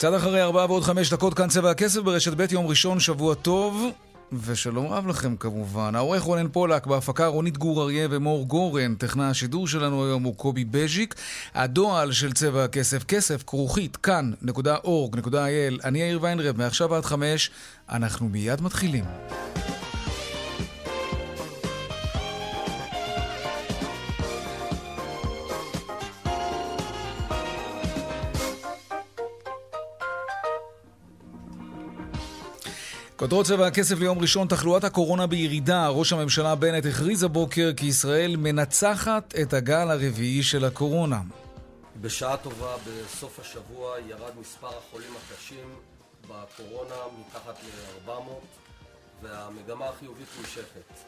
קצת אחרי ארבעה ועוד חמש דקות כאן צבע הכסף ברשת ב' יום ראשון, שבוע טוב. ושלום רב לכם כמובן. העורך רונן פולק, בהפקה רונית גור אריה ומור גורן. טכנאי השידור שלנו היום הוא קובי בז'יק. הדועל של צבע הכסף, כסף, כרוכית, כאן.org.il. אני יאיר ויינרב, מעכשיו עד חמש. אנחנו מיד מתחילים. כותרות צבע הכסף ליום ראשון, תחלואת הקורונה בירידה. ראש הממשלה בנט הכריז הבוקר כי ישראל מנצחת את הגל הרביעי של הקורונה. בשעה טובה בסוף השבוע ירד מספר החולים הקשים בקורונה מתחת ל-400 והמגמה החיובית נמשכת.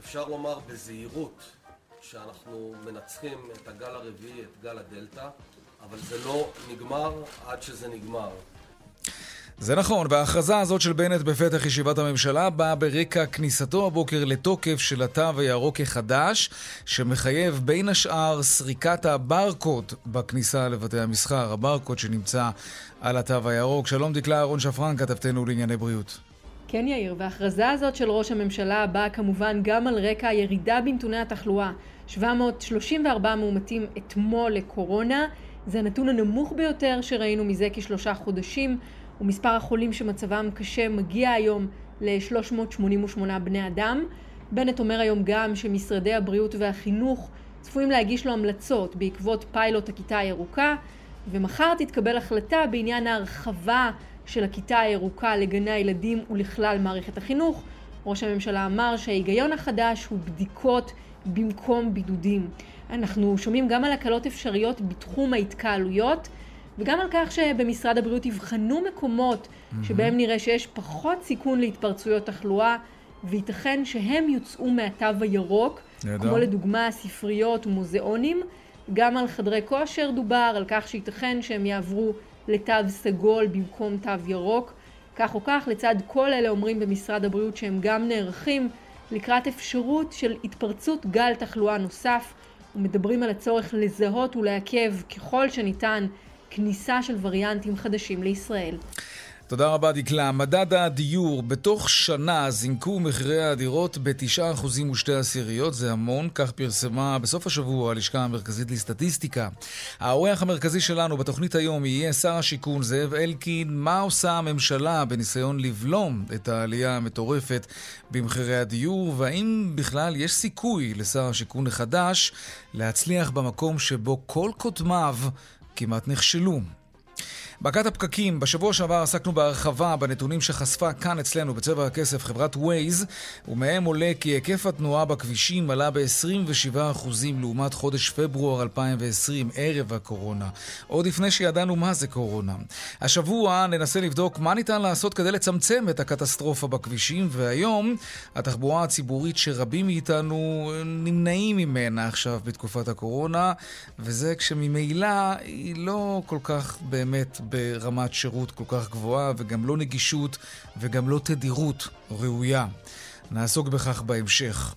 אפשר לומר בזהירות שאנחנו מנצחים את הגל הרביעי, את גל הדלתא, אבל זה לא נגמר עד שזה נגמר. זה נכון, וההכרזה הזאת של בנט בפתח ישיבת הממשלה באה ברקע כניסתו הבוקר לתוקף של התו הירוק החדש, שמחייב בין השאר סריקת הברקוד בכניסה לבתי המסחר, הברקוד שנמצא על התו הירוק. שלום דקלה אהרון שפרן, כתבתנו לענייני בריאות. כן יאיר, וההכרזה הזאת של ראש הממשלה באה כמובן גם על רקע הירידה בנתוני התחלואה. 734 מאומתים אתמול לקורונה, זה הנתון הנמוך ביותר שראינו מזה כשלושה חודשים. ומספר החולים שמצבם קשה מגיע היום ל-388 בני אדם. בנט אומר היום גם שמשרדי הבריאות והחינוך צפויים להגיש לו המלצות בעקבות פיילוט הכיתה הירוקה, ומחר תתקבל החלטה בעניין ההרחבה של הכיתה הירוקה לגני הילדים ולכלל מערכת החינוך. ראש הממשלה אמר שההיגיון החדש הוא בדיקות במקום בידודים. אנחנו שומעים גם על הקלות אפשריות בתחום ההתקהלויות. וגם על כך שבמשרד הבריאות יבחנו מקומות. שבהם נראה שיש פחות סיכון להתפרצויות תחלואה, וייתכן שהם יוצאו מהתו הירוק, ידע. כמו לדוגמה ספריות ומוזיאונים. גם על חדרי כושר דובר, על כך שייתכן שהם יעברו לתו סגול במקום תו ירוק. כך או כך, לצד כל אלה אומרים במשרד הבריאות שהם גם נערכים לקראת אפשרות של התפרצות גל תחלואה נוסף, ומדברים על הצורך לזהות ולעכב ככל שניתן כניסה של וריאנטים חדשים לישראל. תודה רבה דקלה. מדד הדיור, בתוך שנה זינקו מחירי הדירות ב-9% ושתי עשיריות, זה המון, כך פרסמה בסוף השבוע הלשכה המרכזית לסטטיסטיקה. האורח המרכזי שלנו בתוכנית היום יהיה שר השיכון זאב אלקין. מה עושה הממשלה בניסיון לבלום את העלייה המטורפת במחירי הדיור, והאם בכלל יש סיכוי לשר השיכון החדש להצליח במקום שבו כל קודמיו כמעט נכשלו. בהקת הפקקים, בשבוע שעבר עסקנו בהרחבה בנתונים שחשפה כאן אצלנו בצבע הכסף חברת Waze, ומהם עולה כי היקף התנועה בכבישים עלה ב-27% לעומת חודש פברואר 2020, ערב הקורונה. עוד לפני שידענו מה זה קורונה. השבוע ננסה לבדוק מה ניתן לעשות כדי לצמצם את הקטסטרופה בכבישים, והיום התחבורה הציבורית שרבים מאיתנו נמנעים ממנה עכשיו בתקופת הקורונה, וזה כשממילא היא לא כל כך באמת ברמת שירות כל כך גבוהה, וגם לא נגישות וגם לא תדירות ראויה. נעסוק בכך בהמשך.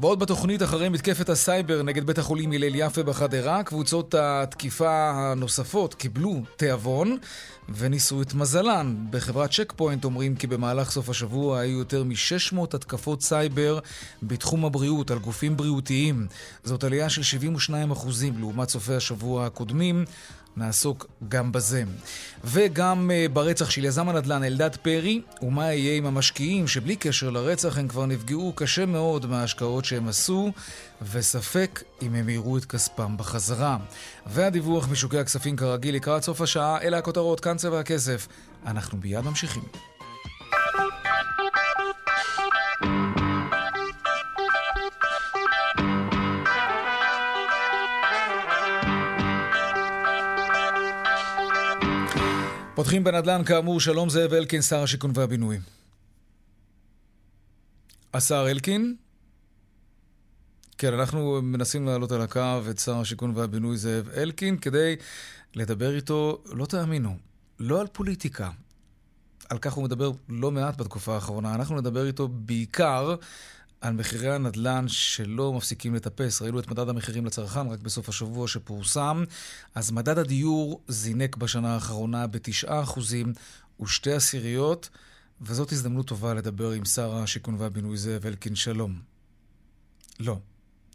ועוד בתוכנית אחרי מתקפת הסייבר נגד בית החולים הלל יפה בחדרה, קבוצות התקיפה הנוספות קיבלו תיאבון וניסו את מזלן. בחברת צ'ק פוינט אומרים כי במהלך סוף השבוע היו יותר מ-600 התקפות סייבר בתחום הבריאות על גופים בריאותיים. זאת עלייה של 72% לעומת סופי השבוע הקודמים. נעסוק גם בזה. וגם uh, ברצח של יזם הנדל"ן אלדד פרי, ומה יהיה עם המשקיעים שבלי קשר לרצח הם כבר נפגעו קשה מאוד מההשקעות שהם עשו, וספק אם הם יראו את כספם בחזרה. והדיווח משוקי הכספים כרגיל לקראת סוף השעה, אלה הכותרות, כאן צבע הכסף. אנחנו מיד ממשיכים. פותחים בנדל"ן כאמור, שלום זאב אלקין, שר השיכון והבינוי. השר אלקין? כן, אנחנו מנסים לעלות על הקו את שר השיכון והבינוי זאב אלקין כדי לדבר איתו, לא תאמינו, לא על פוליטיקה. על כך הוא מדבר לא מעט בתקופה האחרונה. אנחנו נדבר איתו בעיקר על מחירי הנדל"ן שלא מפסיקים לטפס. ראינו את מדד המחירים לצרכן רק בסוף השבוע שפורסם. אז מדד הדיור זינק בשנה האחרונה ב-9% ושתי עשיריות, וזאת הזדמנות טובה לדבר עם שר השיכון והבינוי זאב אלקין. שלום. לא.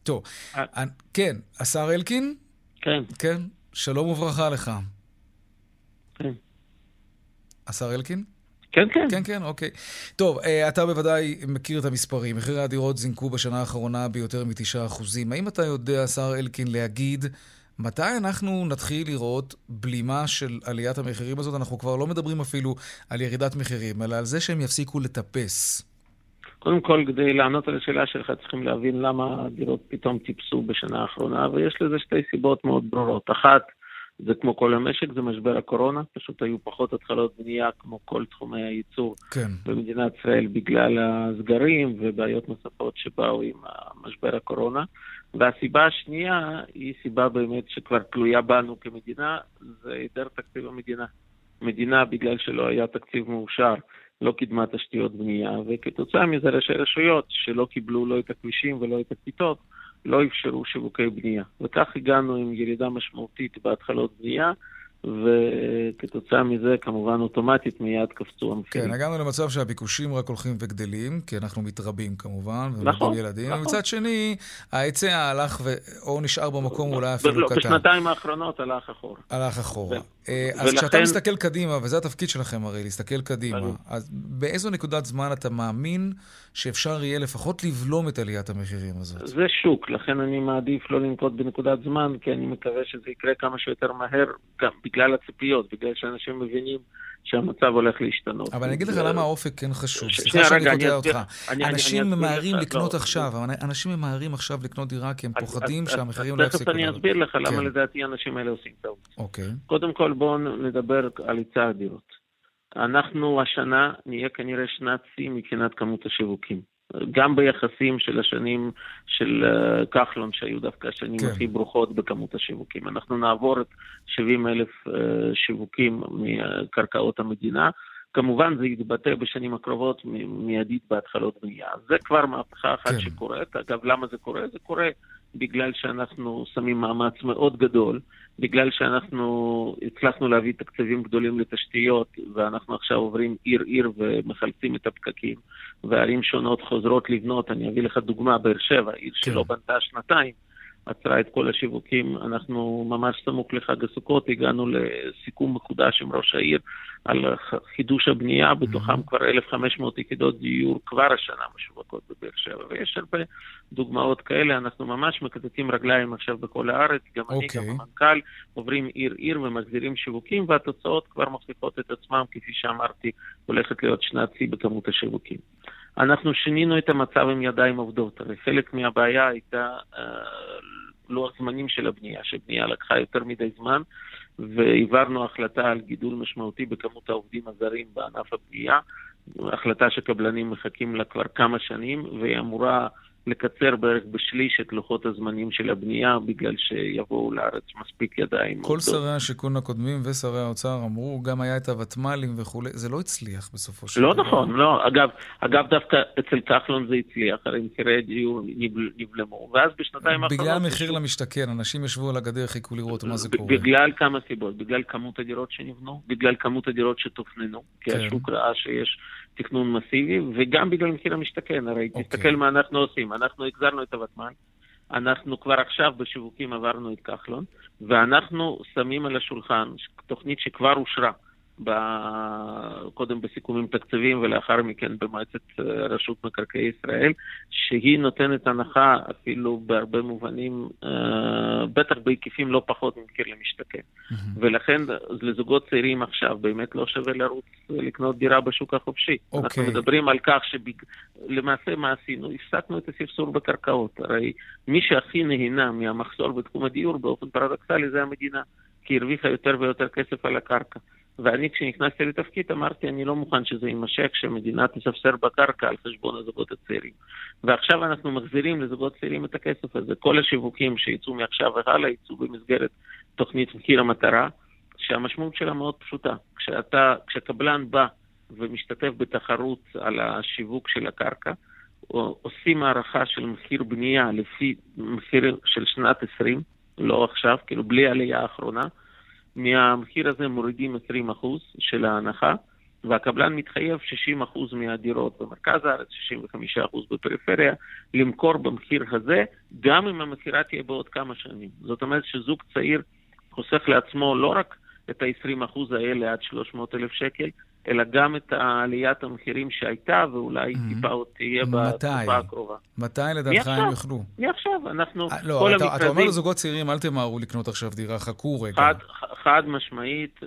טוב. אה. כן, השר אלקין? כן. כן. שלום וברכה לך. כן. השר אלקין? כן, כן. כן, כן, אוקיי. טוב, אה, אתה בוודאי מכיר את המספרים. מחירי הדירות זינקו בשנה האחרונה ביותר מ-9%. האם אתה יודע, השר אלקין, להגיד מתי אנחנו נתחיל לראות בלימה של עליית המחירים הזאת? אנחנו כבר לא מדברים אפילו על ירידת מחירים, אלא על זה שהם יפסיקו לטפס. קודם כל, כדי לענות על השאלה שלך, צריכים להבין למה הדירות פתאום טיפסו בשנה האחרונה, ויש לזה שתי סיבות מאוד ברורות. אחת, זה כמו כל המשק, זה משבר הקורונה, פשוט היו פחות התחלות בנייה כמו כל תחומי הייצור כן. במדינת ישראל בגלל הסגרים ובעיות נוספות שבאו עם משבר הקורונה. והסיבה השנייה היא סיבה באמת שכבר תלויה בנו כמדינה, זה היעדר תקציב המדינה. מדינה, בגלל שלא היה תקציב מאושר, לא קידמה תשתיות בנייה, וכתוצאה מזה ראשי רשויות שלא קיבלו לא את הכבישים ולא את הכיתות, לא אפשרו שיווקי בנייה. וכך הגענו עם ירידה משמעותית בהתחלות בנייה, וכתוצאה מזה, כמובן, אוטומטית מיד קפצו המחירים. כן, הגענו למצב שהביקושים רק הולכים וגדלים, כי אנחנו מתרבים כמובן, נכון, ילדים. נכון. ומצד שני, ההיצע הלך ו... או נשאר במקום, אולי אפילו קטן. בשנתיים האחרונות הלך אחורה. הלך אחורה. אה, אז ולכן... כשאתה מסתכל קדימה, וזה התפקיד שלכם הרי, להסתכל קדימה, אז באיזו נקודת זמן אתה מאמין שאפשר יהיה לפחות לבלום את עליית המחירים הזאת? זה שוק, לכן אני מעדיף לא לנקוט בנקודת זמן, כי אני מקווה שזה יקרה כמה שיותר מהר, גם בגלל הציפיות, בגלל שאנשים מבינים שהמצב הולך להשתנות. אבל אני אגיד לך למה האופק כן חשוב. סליחה שאני קוטע אותך. אנשים ממהרים לקנות עכשיו, אנשים ממהרים עכשיו לקנות דירה כי הם פוחדים שהמחירים לא יפסיקו. תכף אני אסביר לך למה כן. לדעתי האנשים האלה עושים טעות. אוקיי. קודם כל בואו נדבר על היצע הדירות. אנחנו השנה נהיה כנראה שנת שיא מבחינת כמות השיווקים. גם ביחסים של השנים של אה, כחלון, שהיו דווקא השנים כן. הכי ברוכות בכמות השיווקים. אנחנו נעבור את 70 אלף אה, שיווקים מקרקעות המדינה. כמובן זה יתבטא בשנים הקרובות מיידית בהתחלות בנייה. זה כבר מהפכה אחת כן. שקורית. אגב, למה זה קורה? זה קורה בגלל שאנחנו שמים מאמץ מאוד גדול, בגלל שאנחנו הצלחנו להביא תקציבים גדולים לתשתיות, ואנחנו עכשיו עוברים עיר-עיר ומחלצים את הפקקים, וערים שונות חוזרות לבנות. אני אביא לך דוגמה, באר שבע, עיר כן. שלא בנתה שנתיים. עצרה את כל השיווקים. אנחנו ממש סמוך לחג הסוכות הגענו לסיכום מחודש עם ראש העיר על חידוש הבנייה, בתוכם mm-hmm. כבר 1,500 יחידות דיור כבר השנה משווקות בבאר שבע, ויש הרבה דוגמאות כאלה. אנחנו ממש מקטטים רגליים עכשיו בכל הארץ, גם okay. אני, גם אוקיי. המנכ"ל, עוברים עיר-עיר ומחזירים שיווקים, והתוצאות כבר מוכיחות את עצמם, כפי שאמרתי, הולכת להיות שנת שיא בכמות השיווקים. אנחנו שינינו את המצב עם ידיים עובדות. הרי חלק מהבעיה הייתה אה, לוח זמנים של הבנייה, שבנייה לקחה יותר מדי זמן, והעברנו החלטה על גידול משמעותי בכמות העובדים הזרים בענף הבנייה, החלטה שקבלנים מחכים לה כבר כמה שנים, והיא אמורה לקצר בערך בשליש את לוחות הזמנים של הבנייה, בגלל שיבואו לארץ מספיק ידיים. כל שרי השיכון הקודמים ושרי האוצר אמרו, גם היה את הוותמ"לים וכולי, זה לא הצליח בסופו של לא דבר. לא נכון, לא. אגב, אגב, דווקא אצל כחלון זה הצליח, הרי מחירי הדיור נבלמו, ואז בשנתיים האחרונות... בגלל מחיר למשתכן, אנשים ישבו על הגדר, חיכו לראות מה זה קורה. בגלל כמה סיבות, בגלל כמות הדירות שנבנו, בגלל כמות הדירות שתוכננו, כי כן. השוק ראה שיש תכנון מסיבי, וגם בגלל מחיר המשתכן, הרי okay. אוקיי. תסתכל מה אנחנו עושים, אנחנו החזרנו את הוותמ"ל, אנחנו כבר עכשיו בשיווקים עברנו את כחלון, ואנחנו שמים על השולחן תוכנית שכבר אושרה. קודם בסיכומים תקציביים ולאחר מכן במועצת אה, רשות מקרקעי ישראל, שהיא נותנת הנחה אפילו בהרבה מובנים, אה, בטח בהיקפים לא פחות ממחיר למשתכן. Mm-hmm. ולכן לזוגות צעירים עכשיו באמת לא שווה לרוץ לקנות דירה בשוק החופשי. Okay. אנחנו אוקיי. מדברים על כך שלמעשה מה עשינו? הפסקנו את הספסור בקרקעות. הרי מי שהכי נהנה מהמחסור בתחום הדיור באופן פרדוקסלי זה המדינה. כי הרוויחה יותר ויותר כסף על הקרקע. ואני כשנכנסתי לתפקיד אמרתי, אני לא מוכן שזה יימשך, שהמדינה תספסר בקרקע על חשבון הזוגות הצעירים. ועכשיו אנחנו מחזירים לזוגות צעירים את הכסף הזה. כל השיווקים שיצאו מעכשיו והלאה יצאו במסגרת תוכנית מחיר המטרה, שהמשמעות שלה מאוד פשוטה. כשאתה, כשקבלן בא ומשתתף בתחרות על השיווק של הקרקע, עושים הערכה של מחיר בנייה לפי מחיר של שנת 20, לא עכשיו, כאילו בלי העלייה האחרונה. מהמחיר הזה מורידים 20% של ההנחה, והקבלן מתחייב 60% מהדירות במרכז הארץ, 65% בפריפריה, למכור במחיר הזה, גם אם המכירה תהיה בעוד כמה שנים. זאת אומרת שזוג צעיר חוסך לעצמו לא רק את ה-20% האלה עד 300,000 שקל, אלא גם את עליית המחירים שהייתה, ואולי mm-hmm. טיפה עוד תהיה בתקופה הקרובה. מתי לדעתך הם יוכלו? מעכשיו, אנחנו, 아, אה, לא, כל אתה, המכרזים... אתה אומר לזוגות צעירים, אל תמהרו לקנות עכשיו דירה, חכו רגע. חד, חד משמעית.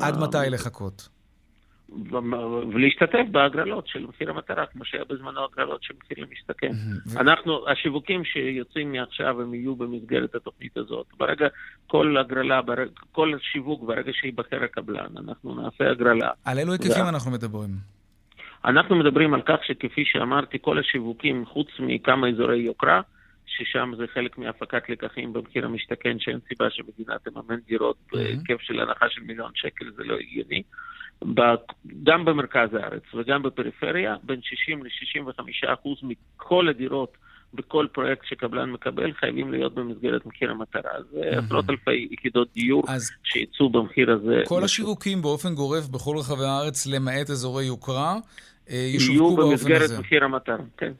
עד uh, מתי לחכות? ולהשתתף בהגרלות של מחיר המטרה, כמו שהיה בזמנו הגרלות של מחיר למשתכן. אנחנו, השיווקים שיוצאים מעכשיו הם יהיו במסגרת התוכנית הזאת. ברגע, כל הגרלה, כל שיווק, ברגע שייבחר הקבלן, אנחנו נעשה הגרלה. על אילו היקפים אנחנו מדברים? אנחנו מדברים על כך שכפי שאמרתי, כל השיווקים, חוץ מכמה אזורי יוקרה, ששם זה חלק מהפקת לקחים במחיר המשתכן, שאין סיבה שמדינה תממן דירות בהיקף של הנחה של מיליון שקל, זה לא הגיוני. גם במרכז הארץ וגם בפריפריה, בין 60 ל-65 אחוז מכל הדירות בכל פרויקט שקבלן מקבל חייבים להיות במסגרת מחיר המטרה. זה עשרות אלפי יחידות דיור שיצאו במחיר הזה. כל השיווקים באופן גורף בכל רחבי הארץ, למעט אזורי יוקרה, ישווקו באופן הזה. יהיו במסגרת מחיר המטרה, כן.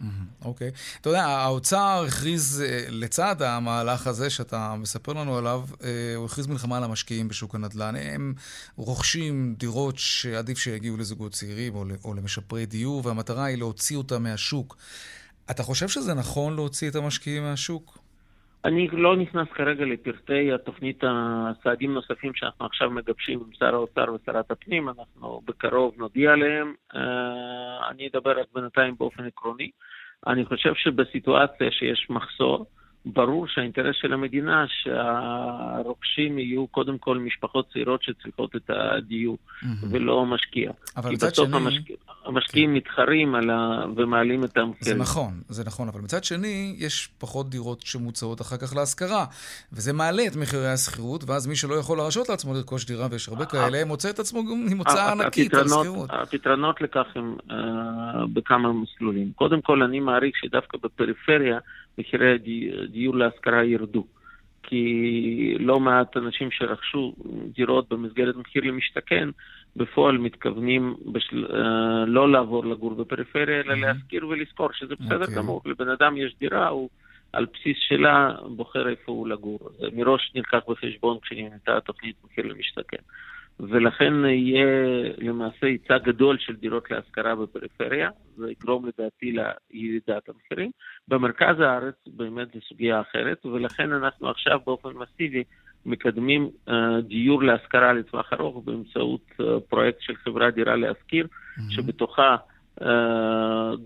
אוקיי. אתה יודע, האוצר הכריז, אה, לצד המהלך הזה שאתה מספר לנו עליו, אה, הוא הכריז מלחמה על המשקיעים בשוק הנדל"ן. הם רוכשים דירות שעדיף שיגיעו לזוגות צעירים או למשפרי דיור, והמטרה היא להוציא אותם מהשוק. אתה חושב שזה נכון להוציא את המשקיעים מהשוק? אני לא נכנס כרגע לפרטי התוכנית הצעדים נוספים שאנחנו עכשיו מגבשים עם שר האוצר ושרת הפנים, אנחנו בקרוב נודיע עליהם. אה, אני אדבר רק בינתיים באופן עקרוני. אני חושב שבסיטואציה שיש מחסור, ברור שהאינטרס של המדינה שהרוכשים יהיו קודם כל משפחות צעירות שצריכות את הדיור, mm-hmm. ולא משקיע. אבל מצד שני... המשקיע, המשקיעים כן. מתחרים ה... ומעלים את המחירים. זה נכון, זה נכון, אבל מצד שני, יש פחות דירות שמוצעות אחר כך להשכרה, וזה מעלה את מחירי השכירות, ואז מי שלא יכול להרשות לעצמו לרכוש דירה, ויש הרבה כאלה, מוצא את עצמו עם הוצאה ענקית על שכירות. הפתרונות לכך הם uh, בכמה מסלולים. קודם כל, אני מעריך שדווקא בפריפריה, מחירי הדיור להשכרה ירדו. כי לא מעט אנשים שרכשו דירות במסגרת מחיר למשתכן, בפועל מתכוונים בשל... אה, לא לעבור לגור בפריפריה, אלא להשכיר ולשכור, שזה בסדר okay. אוקיי. גמור. לבן אדם יש דירה, הוא על בסיס שלה בוחר איפה הוא לגור. זה מראש נלקח בחשבון כשנהנתה התוכנית מחיר למשתכן. ולכן יהיה למעשה היצע גדול של דירות להשכרה בפריפריה, זה יגרום לדעתי לירידת המחירים. במרכז הארץ באמת זו סוגיה אחרת, ולכן אנחנו עכשיו באופן מסיבי מקדמים uh, דיור להשכרה לטווח ארוך באמצעות uh, פרויקט של חברת דירה להשכיר, mm-hmm. שבתוכה uh,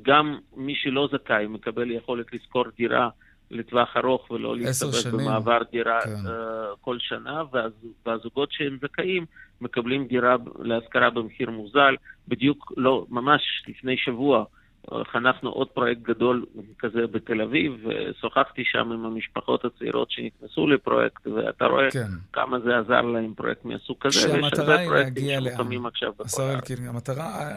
גם מי שלא זכאי מקבל יכולת לשכור דירה לטווח ארוך ולא להסתובב במעבר דירה כן. uh, כל שנה, והז, והזוגות שהם זכאים מקבלים דירה להשכרה במחיר מוזל. בדיוק, לא, ממש לפני שבוע חנכנו עוד פרויקט גדול כזה בתל אביב, ושוחחתי שם עם המשפחות הצעירות שנכנסו לפרויקט, ואתה רואה כן. כמה זה עזר להם, פרויקט מהסוג כזה, ויש הרבה פרויקטים שמוקמים עכשיו בכל השר אלקין, המטרה,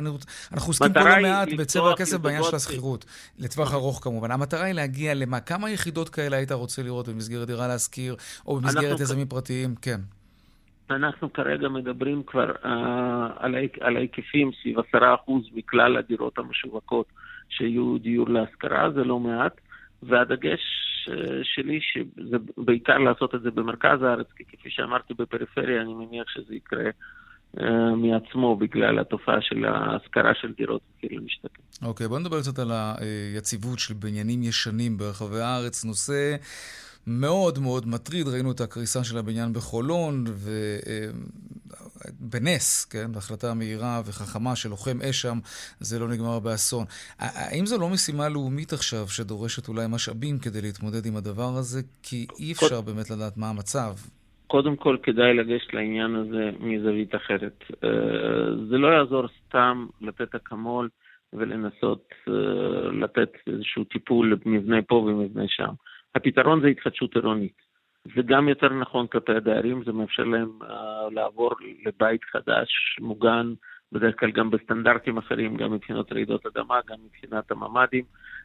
אנחנו עוסקים פה לא מעט בצבע הכסף בעניין של השכירות, לטווח ארוך כמובן. המטרה היא להגיע למה? כמה יחידות כאלה היית רוצה לראות במסגרת דירה להשכיר, או במסגרת יזמים פרטיים? כן. אנחנו כרגע מדברים כבר uh, על, על ההיקפים סביב עשרה אחוז מכלל הדירות המשווקות שיהיו דיור להשכרה, זה לא מעט, והדגש uh, שלי שזה בעיקר לעשות את זה במרכז הארץ, כי כפי שאמרתי בפריפריה, אני מניח שזה יקרה uh, מעצמו בגלל התופעה של ההשכרה של דירות מחיר למשתכן. אוקיי, okay, בוא נדבר קצת על היציבות של בניינים ישנים ברחבי הארץ. נושא... מאוד מאוד מטריד, ראינו את הקריסה של הבניין בחולון, ובנס, כן, בהחלטה מהירה וחכמה של לוחם אש שם, זה לא נגמר באסון. האם זו לא משימה לאומית עכשיו, שדורשת אולי משאבים כדי להתמודד עם הדבר הזה? כי אי אפשר באמת לדעת מה המצב. קודם כל כדאי לגשת לעניין הזה מזווית אחרת. זה לא יעזור סתם לתת אקמול ולנסות לתת איזשהו טיפול למבנה פה ומבנה שם. הפתרון זה התחדשות עירונית. זה גם יותר נכון כלפי הדיירים, זה מאפשר להם uh, לעבור לבית חדש, מוגן, בדרך כלל גם בסטנדרטים אחרים, גם מבחינת רעידות אדמה, גם מבחינת הממ"דים.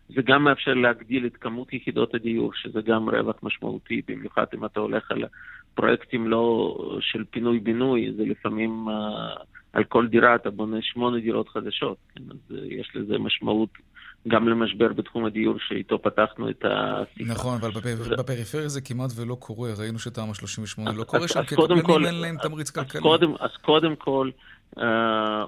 זה גם מאפשר להגדיל את כמות יחידות הדיור, שזה גם רווח משמעותי, במיוחד אם אתה הולך על פרויקטים לא של פינוי-בינוי, זה לפעמים uh, על כל דירה אתה בונה שמונה דירות חדשות, כן? אז יש לזה משמעות גם למשבר בתחום הדיור שאיתו פתחנו את השיחה. נכון, אבל בפר... בפריפריה זה כמעט ולא קורה, ראינו שתמ"א 38 לא קורה שם, כי הקבלנים אין להם תמריץ כלכלי. אז קודם כל, Uh,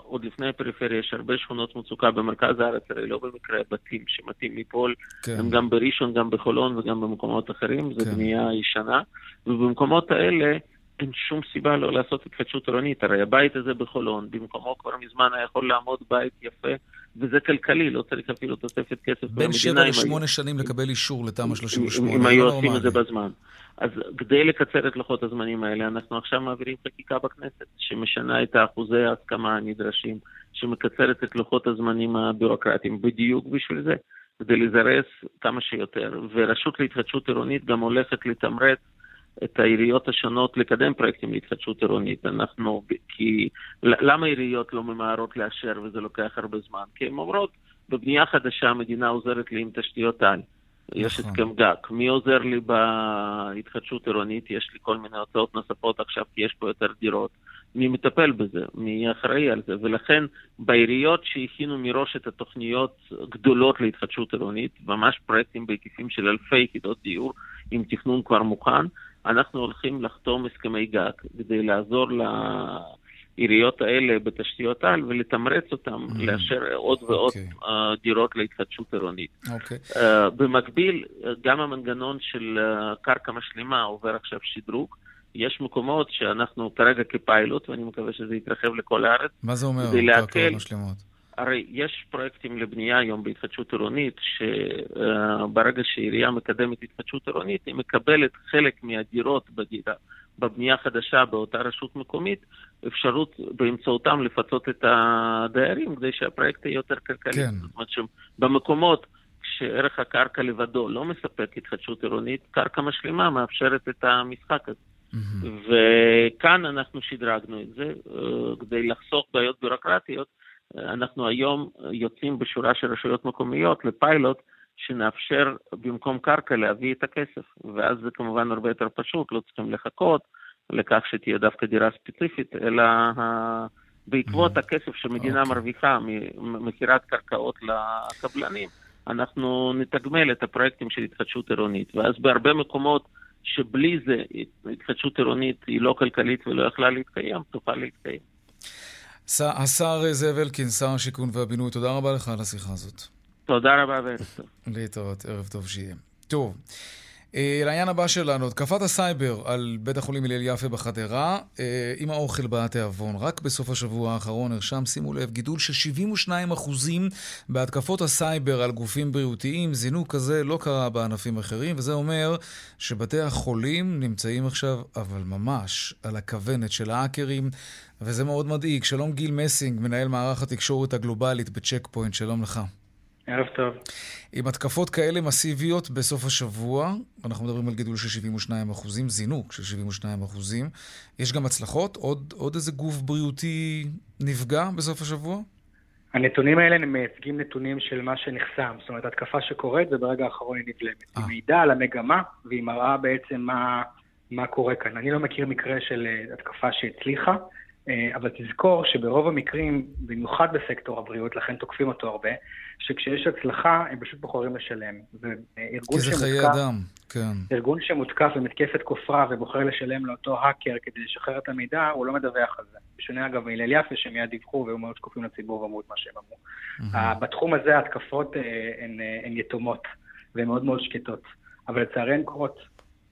עוד לפני הפריפריה יש הרבה שכונות מצוקה במרכז הארץ, הרי לא במקרה בתים שמתאים ליפול, כן. הם גם בראשון, גם בחולון וגם במקומות אחרים, זו כן. בנייה ישנה, ובמקומות האלה אין שום סיבה לא לעשות התחדשות עירונית. הרי הבית הזה בחולון, במקומו כבר מזמן היה יכול לעמוד בית יפה, וזה כלכלי, לא צריך אפילו תוספת כסף בין שבע לשמונה שנים לקבל אישור לתמ"א 38. אם היו עושים את זה בזמן. אז כדי לקצר את לוחות הזמנים האלה, אנחנו עכשיו מעבירים חקיקה בכנסת, שמשנה את אחוזי ההסכמה הנדרשים, שמקצרת את לוחות הזמנים הביורוקרטיים, בדיוק בשביל זה, כדי לזרז כמה שיותר. ורשות להתחדשות עירונית גם הולכת לתמרץ את העיריות השונות לקדם פרויקטים להתחדשות עירונית. אנחנו, כי למה עיריות לא ממהרות לאשר וזה לוקח הרבה זמן? כי הן אומרות, בבנייה חדשה המדינה עוזרת לי עם תשתיות על. יש נכון. הסכם גג. מי עוזר לי בהתחדשות עירונית? יש לי כל מיני הוצאות נוספות עכשיו, כי יש פה יותר דירות. מי מטפל בזה? מי אחראי על זה? ולכן בעיריות שהכינו מראש את התוכניות גדולות להתחדשות עירונית, ממש פרויקטים בהיקפים של אלפי יחידות דיור, עם תכנון כבר מוכן, אנחנו הולכים לחתום הסכמי גג כדי לעזור לעיריות האלה בתשתיות על ולתמרץ אותם mm-hmm. לאשר עוד ועוד okay. אוקיי. uh, דירות להתחדשות עירונית. Okay. אוקיי. Uh, במקביל, גם המנגנון של קרקע משלימה עובר עכשיו שדרוג. יש מקומות שאנחנו כרגע כפיילוט, ואני מקווה שזה יתרחב לכל הארץ. מה זה אומר, קרקעות משלימות? הרי יש פרויקטים לבנייה היום בהתחדשות עירונית, שברגע שעירייה מקדמת התחדשות עירונית, היא מקבלת חלק מהדירות בדירה, בבנייה חדשה באותה רשות מקומית, אפשרות באמצעותם לפצות את הדיירים כדי שהפרויקט יהיה יותר כלכלי. כן. זאת אומרת שבמקומות שערך הקרקע לבדו לא מספק התחדשות עירונית, קרקע משלימה מאפשרת את המשחק הזה. Mm-hmm. וכאן אנחנו שדרגנו את זה, אה, כדי לחסוך בעיות ביורוקרטיות. אנחנו היום יוצאים בשורה של רשויות מקומיות לפיילוט שנאפשר במקום קרקע להביא את הכסף, ואז זה כמובן הרבה יותר פשוט, לא צריכים לחכות לכך שתהיה דווקא דירה ספציפית, אלא בעקבות mm. הכסף שמדינה okay. אוקיי. מרוויחה ממכירת קרקעות לקבלנים, אנחנו נתגמל את הפרויקטים של התחדשות עירונית, ואז בהרבה מקומות שבלי זה התחדשות עירונית היא לא כלכלית ולא יכלה להתקיים, תוכל להתקיים. השר זאב אלקין, שר השיכון והבינוי, תודה רבה לך על השיחה הזאת. תודה רבה וערב טוב. להתראות, ערב טוב שיהיה. טוב. אה, לעניין הבא שלנו, התקפת הסייבר על בית החולים הלל יפה בחדרה, אה, עם האוכל בא התיאבון. רק בסוף השבוע האחרון נרשם, שימו לב, גידול של 72% בהתקפות הסייבר על גופים בריאותיים. זינוק כזה לא קרה בענפים אחרים, וזה אומר שבתי החולים נמצאים עכשיו, אבל ממש, על הכוונת של האקרים, וזה מאוד מדאיג. שלום גיל מסינג, מנהל מערך התקשורת הגלובלית בצ'ק פוינט, שלום לך. ערב טוב. עם התקפות כאלה מסיביות בסוף השבוע, אנחנו מדברים על גידול של 72 אחוזים, זינוק של 72 אחוזים. יש גם הצלחות? עוד, עוד איזה גוף בריאותי נפגע בסוף השבוע? הנתונים האלה הם מייצגים נתונים של מה שנחסם, זאת אומרת, התקפה שקורית וברגע האחרון היא נבלמת. היא אה. מעידה על המגמה והיא מראה בעצם מה, מה קורה כאן. אני לא מכיר מקרה של אה, התקפה שהצליחה. אה, אבל תזכור שברוב המקרים, במיוחד בסקטור הבריאות, לכן תוקפים אותו הרבה, שכשיש הצלחה, הם פשוט בוחרים לשלם. כי זה חיי אדם, כן. ארגון שמותקף במתקפת כופרה ובוחר לשלם לאותו האקר כדי לשחרר את המידע, הוא לא מדווח על זה. בשונה אגב מהלל יפה, שמיד דיווחו והיו מאוד שקופים לציבור ואמרו את מה שהם אמרו. Mm-hmm. בתחום הזה ההתקפות אה, הן, אה, הן יתומות והן מאוד מאוד שקטות, אבל לצערי הן קורות.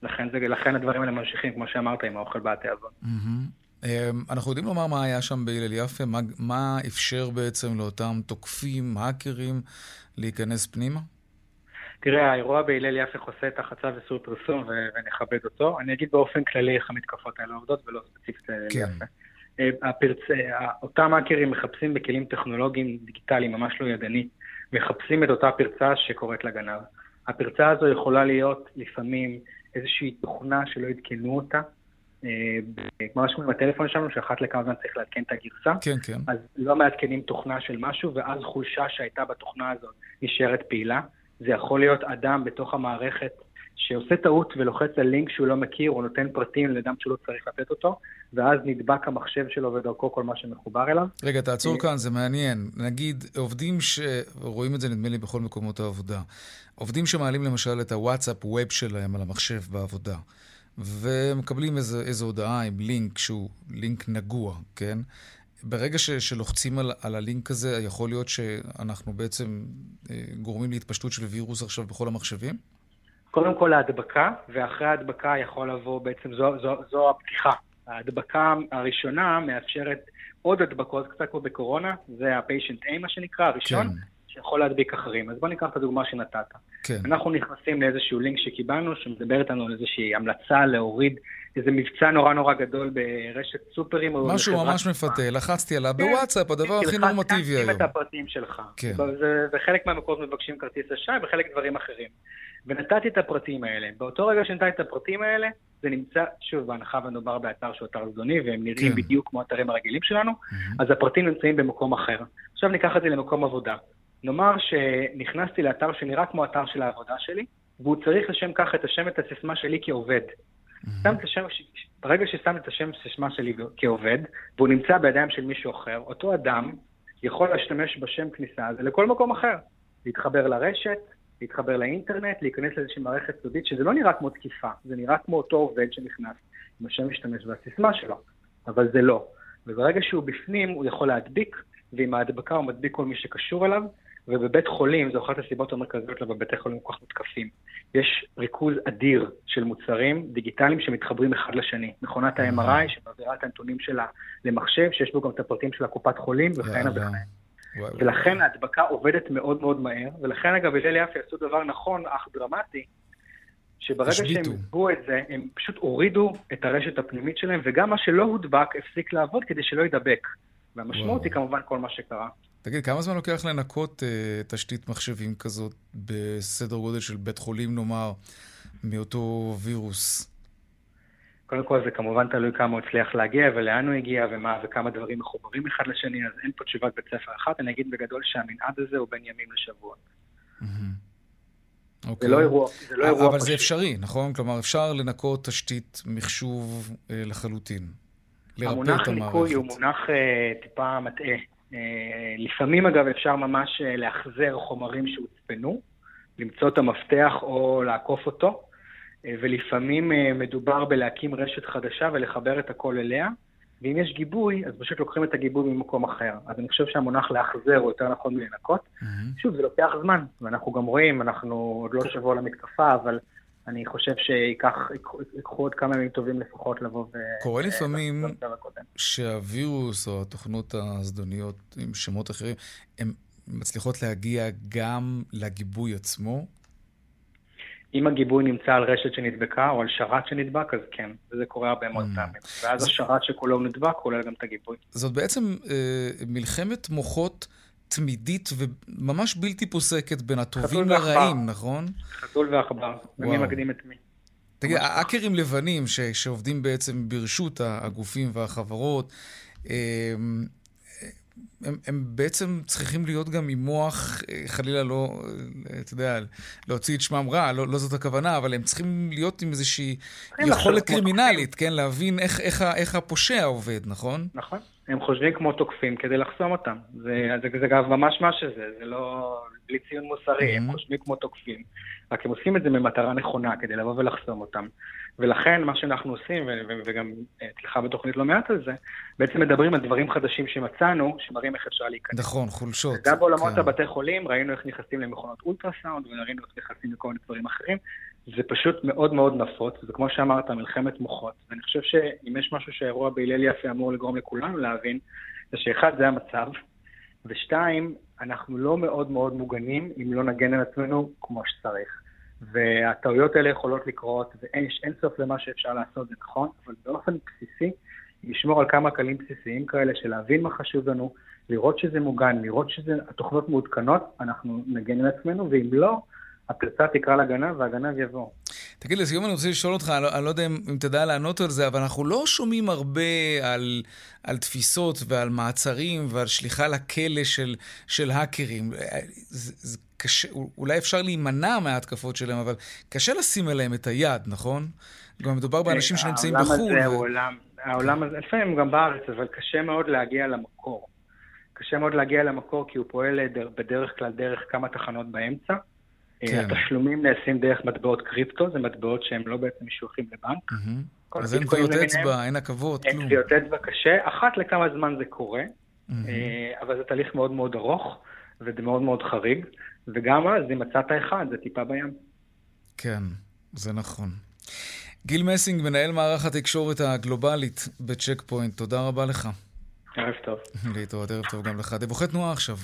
לכן, זה, לכן הדברים האלה ממשיכים, כמו שאמרת, עם האוכל בתיאבון. Mm-hmm. אמ, אנחנו יודעים לומר מה היה שם בהלל יפה? מה, מה אפשר בעצם לאותם תוקפים, האקרים, להיכנס פנימה? תראה, האירוע בהלל יפה חוסה תחת צו איסור פרסום ונכבד אותו. אני אגיד באופן כללי איך המתקפות האלה עובדות ולא ספציפית כן. יפה. אה, הפרצ... אה, אותם האקרים מחפשים בכלים טכנולוגיים דיגיטליים, ממש לא ידני, מחפשים את אותה פרצה שקוראת לגנב. הפרצה הזו יכולה להיות לפעמים איזושהי תוכנה שלא עדכנו אותה, ממש כמו עם הטלפון שלנו, שאחת לכמה זמן צריך לעדכן את הגרסה. כן, כן. אז לא מעדכנים תוכנה של משהו, ואז חולשה שהייתה בתוכנה הזאת נשארת פעילה. זה יכול להיות אדם בתוך המערכת שעושה טעות ולוחץ על לינק שהוא לא מכיר, או נותן פרטים לאדם שהוא לא צריך לתת אותו, ואז נדבק המחשב שלו ודרכו כל מה שמחובר אליו. רגע, תעצור כאן, זה מעניין. נגיד, עובדים ש... רואים את זה נדמה לי בכל מקומות העבודה. עובדים שמעלים למשל את הוואטסאפ ווב שלהם על המחשב בעבודה. ומקבלים איזו, איזו הודעה עם לינק שהוא לינק נגוע, כן? ברגע ש, שלוחצים על, על הלינק הזה, יכול להיות שאנחנו בעצם אה, גורמים להתפשטות של וירוס עכשיו בכל המחשבים? קודם כל ההדבקה, ואחרי ההדבקה יכול לבוא בעצם, זו, זו, זו הפתיחה. ההדבקה הראשונה מאפשרת עוד הדבקות, קצת כמו בקורונה, זה ה-patient A, מה שנקרא, הראשון. כן. שיכול להדביק אחרים. אז בוא ניקח את הדוגמה שנתת. כן. אנחנו נכנסים לאיזשהו לינק שקיבלנו, שמדבר איתנו על איזושהי המלצה להוריד איזה מבצע נורא נורא גדול ברשת סופרים. משהו ממש מפתה, לחצתי עליו כן. בוואטסאפ, הדבר הכי נורמטיבי היום. את הפרטים שלך. כן. וחלק מהמקומות מבקשים כרטיס אשראי וחלק דברים אחרים. ונתתי את הפרטים האלה. באותו רגע שנתתי את הפרטים האלה, זה נמצא, שוב, בהנחה ומדובר באתר שהוא אתר זדוני, והם נראים כן. בדיוק כמו האתרים הרגילים שלנו, mm-hmm. אז הפרטים נמצאים במקום אחר. עכשיו ניקח את זה למקום עבודה. נאמר שנכנסתי לאתר שנראה כמו אתר של העבודה שלי, והוא צריך לשם כך את השם את הסיסמה שלי כעובד. שם את השם, ברגע ששם את השם סיסמה שלי כעובד, והוא נמצא בידיים של מישהו אחר, אותו אדם יכול להשתמש בשם כניסה הזה לכל מקום אחר. להתחבר לרשת, להתחבר לאינטרנט, להיכנס לאיזושהי מערכת סודית, שזה לא נראה כמו תקיפה, זה נראה כמו אותו עובד שנכנס עם השם משתמש והסיסמה שלו, אבל זה לא. וברגע שהוא בפנים, הוא יכול להדביק, ועם ההדבקה הוא מדביק כל מי שקשור אליו, ובבית חולים, זו אחת הסיבות המרכזיות למה בתי חולים כל כך מותקפים. יש ריכוז אדיר של מוצרים דיגיטליים שמתחברים אחד לשני. מכונת ה-MRI שמעבירה את הנתונים שלה למחשב, שיש בו גם את הפרטים של הקופת חולים וכהנה וכהנה. ולכן ההדבקה עובדת מאוד מאוד מהר, ולכן אגב, הלל יפי עשו דבר נכון אך דרמטי, שברגע שהם ידבו את זה, הם פשוט הורידו את הרשת הפנימית שלהם, וגם מה שלא הודבק הפסיק לעבוד כדי שלא יידבק. והמשמעות היא כמובן כל מה שקרה. תגיד, כמה זמן לוקח לנקות uh, תשתית מחשבים כזאת בסדר גודל של בית חולים, נאמר, מאותו וירוס? קודם כל זה כמובן תלוי כמה הוא הצליח להגיע ולאן הוא הגיע ומה וכמה דברים מחוברים אחד לשני, אז אין פה תשובת בית ספר אחת, אני אגיד בגדול שהמנעד הזה הוא בין ימים לשבועות. אוקיי. זה לא אירוע, זה לא אירוע אבל פשוט. זה אפשרי, נכון? כלומר, אפשר לנקות תשתית מחשוב אה, לחלוטין. לרפא את המערכת. המונח ניקוי הוא מונח אה, טיפה מטעה. אה, לפעמים, אגב, אפשר ממש אה, לאחזר חומרים שהוצפנו, למצוא את המפתח או לעקוף אותו, אה, ולפעמים מדובר בלהקים רשת חדשה ולחבר את הכל אליה, ואם יש גיבוי, אז פשוט לוקחים את הגיבוי ממקום אחר. אז אני חושב שהמונח לאחזר הוא יותר נכון מלנקות. Mm-hmm. שוב, זה לוקח זמן, ואנחנו גם רואים, אנחנו עוד לא שבוע למתקפה, אבל אני חושב שיקחו עוד כמה ימים טובים לפחות לבוא ו... קורה לפעמים שהווירוס או התוכנות הזדוניות עם שמות אחרים, הן מצליחות להגיע גם לגיבוי עצמו? אם הגיבוי נמצא על רשת שנדבקה או על שרת שנדבק, אז כן, וזה קורה הרבה מאוד mm. פעמים. ואז השרת שכולו נדבק כולל גם את הגיבוי. זאת בעצם אה, מלחמת מוחות תמידית וממש בלתי פוסקת בין הטובים לרעים, נכון? חתול ועכבר, ומי מקדים את מי. תגיד, האקרים לבנים ש, שעובדים בעצם ברשות הגופים והחברות, הם, הם, הם בעצם צריכים להיות גם עם מוח, חלילה לא, אתה יודע, להוציא את שמם רע, לא, לא זאת הכוונה, אבל הם צריכים להיות עם איזושהי יכולת קרימינלית, כן? להבין איך, איך, איך הפושע עובד, נכון? נכון. הם חושבים כמו תוקפים כדי לחסום אותם. זה, זה, זה גם ממש מה שזה, זה לא בלי ציון מוסרי, mm-hmm. הם חושבים כמו תוקפים. רק הם עושים את זה במטרה נכונה, כדי לבוא ולחסום אותם. ולכן מה שאנחנו עושים, ו- ו- וגם אצלך בתוכנית לא מעט על זה, בעצם מדברים על דברים חדשים שמצאנו, שמראים איך אפשר להיכנס. נכון, חולשות. גם בעולמות כן. הבתי חולים, ראינו איך נכנסים למכונות אולטרסאונד, וראינו איך נכנסים לכל מיני דברים אחרים. זה פשוט מאוד מאוד נפוץ, זה כמו שאמרת, מלחמת מוחות. ואני חושב שאם יש משהו שהאירוע בהלל יפה אמור לגרום לכולנו להבין, זה שאחד, זה המצב, ושתיים, אנחנו לא מאוד מאוד מוגנים אם לא נגן על עצמנו כמו שצריך. והטעויות האלה יכולות לקרות, ויש אין סוף למה שאפשר לעשות, זה נכון, אבל באופן בסיסי, לשמור על כמה כלים בסיסיים כאלה של להבין מה חשוב לנו, לראות שזה מוגן, לראות שהתוכנות מעודכנות, אנחנו נגן על עצמנו, ואם לא, הפרצה תקרא לגנב והגנב יבוא. תגיד, לסיום אני רוצה לשאול אותך, אני לא, לא יודע אם, תדע לענות על זה, אבל אנחנו לא שומעים הרבה על, על תפיסות ועל מעצרים ועל שליחה לכלא של, של האקרים. זה, זה קשה, אולי אפשר להימנע מההתקפות שלהם, אבל קשה לשים עליהם את היד, נכון? גם מדובר באנשים אה, שנמצאים בחו"ל. העולם הזה ו... הוא עולם, העולם הזה, לפעמים גם בארץ, אבל קשה מאוד להגיע למקור. קשה מאוד להגיע למקור כי הוא פועל בדרך כלל דרך כמה תחנות באמצע. כן. התשלומים נעשים דרך מטבעות קריפטו, זה מטבעות שהם לא בעצם משויכים לבנק. Mm-hmm. אז אין טביעות אצבע, אין עכבות, כלום. אין טביעות אצבע קשה, אחת לכמה זמן זה קורה, mm-hmm. אבל זה תהליך מאוד מאוד ארוך, וזה מאוד מאוד חריג, וגם אז, אם מצאת אחד, זה טיפה בים. כן, זה נכון. גיל מסינג, מנהל מערך התקשורת הגלובלית בצ'ק פוינט, תודה רבה לך. ערב טוב. להתראות, ערב טוב גם לך. דיווחי תנועה עכשיו.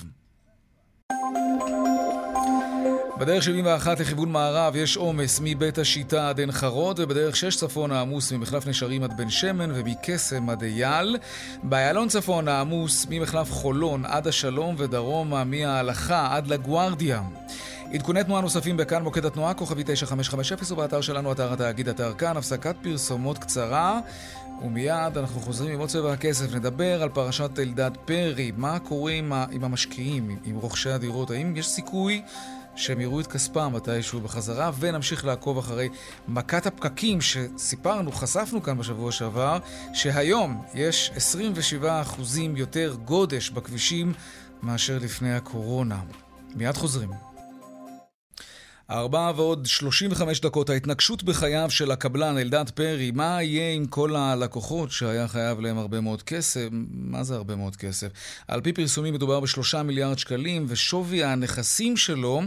בדרך 71 לכיוון מערב יש עומס מבית השיטה עד עין חרוד, ובדרך 6 צפון העמוס ממחלף נשרים עד בן שמן ומקסם עד אייל. באיילון צפון העמוס ממחלף חולון עד השלום ודרומה מההלכה עד לגוארדיה. עדכוני תנועה נוספים בכאן מוקד התנועה, כוכבי 9550 ובאתר שלנו, אתר התאגיד, אתר כאן, הפסקת פרסומות קצרה. ומיד אנחנו חוזרים עם עוד צבע הכסף, נדבר על פרשת אלדד פרי, מה קורה עם, המשקיעים, עם רוכשי הדירות, האם יש סיכוי שהם יראו את כספם מתישהו בחזרה, ונמשיך לעקוב אחרי מכת הפקקים שסיפרנו, חשפנו כאן בשבוע שעבר, שהיום יש 27% יותר גודש בכבישים מאשר לפני הקורונה. מיד חוזרים. ארבע ועוד 35 דקות, ההתנגשות בחייו של הקבלן אלדד פרי, מה יהיה עם כל הלקוחות שהיה חייב להם הרבה מאוד כסף? מה זה הרבה מאוד כסף? על פי פרסומים מדובר בשלושה מיליארד שקלים, ושווי הנכסים שלו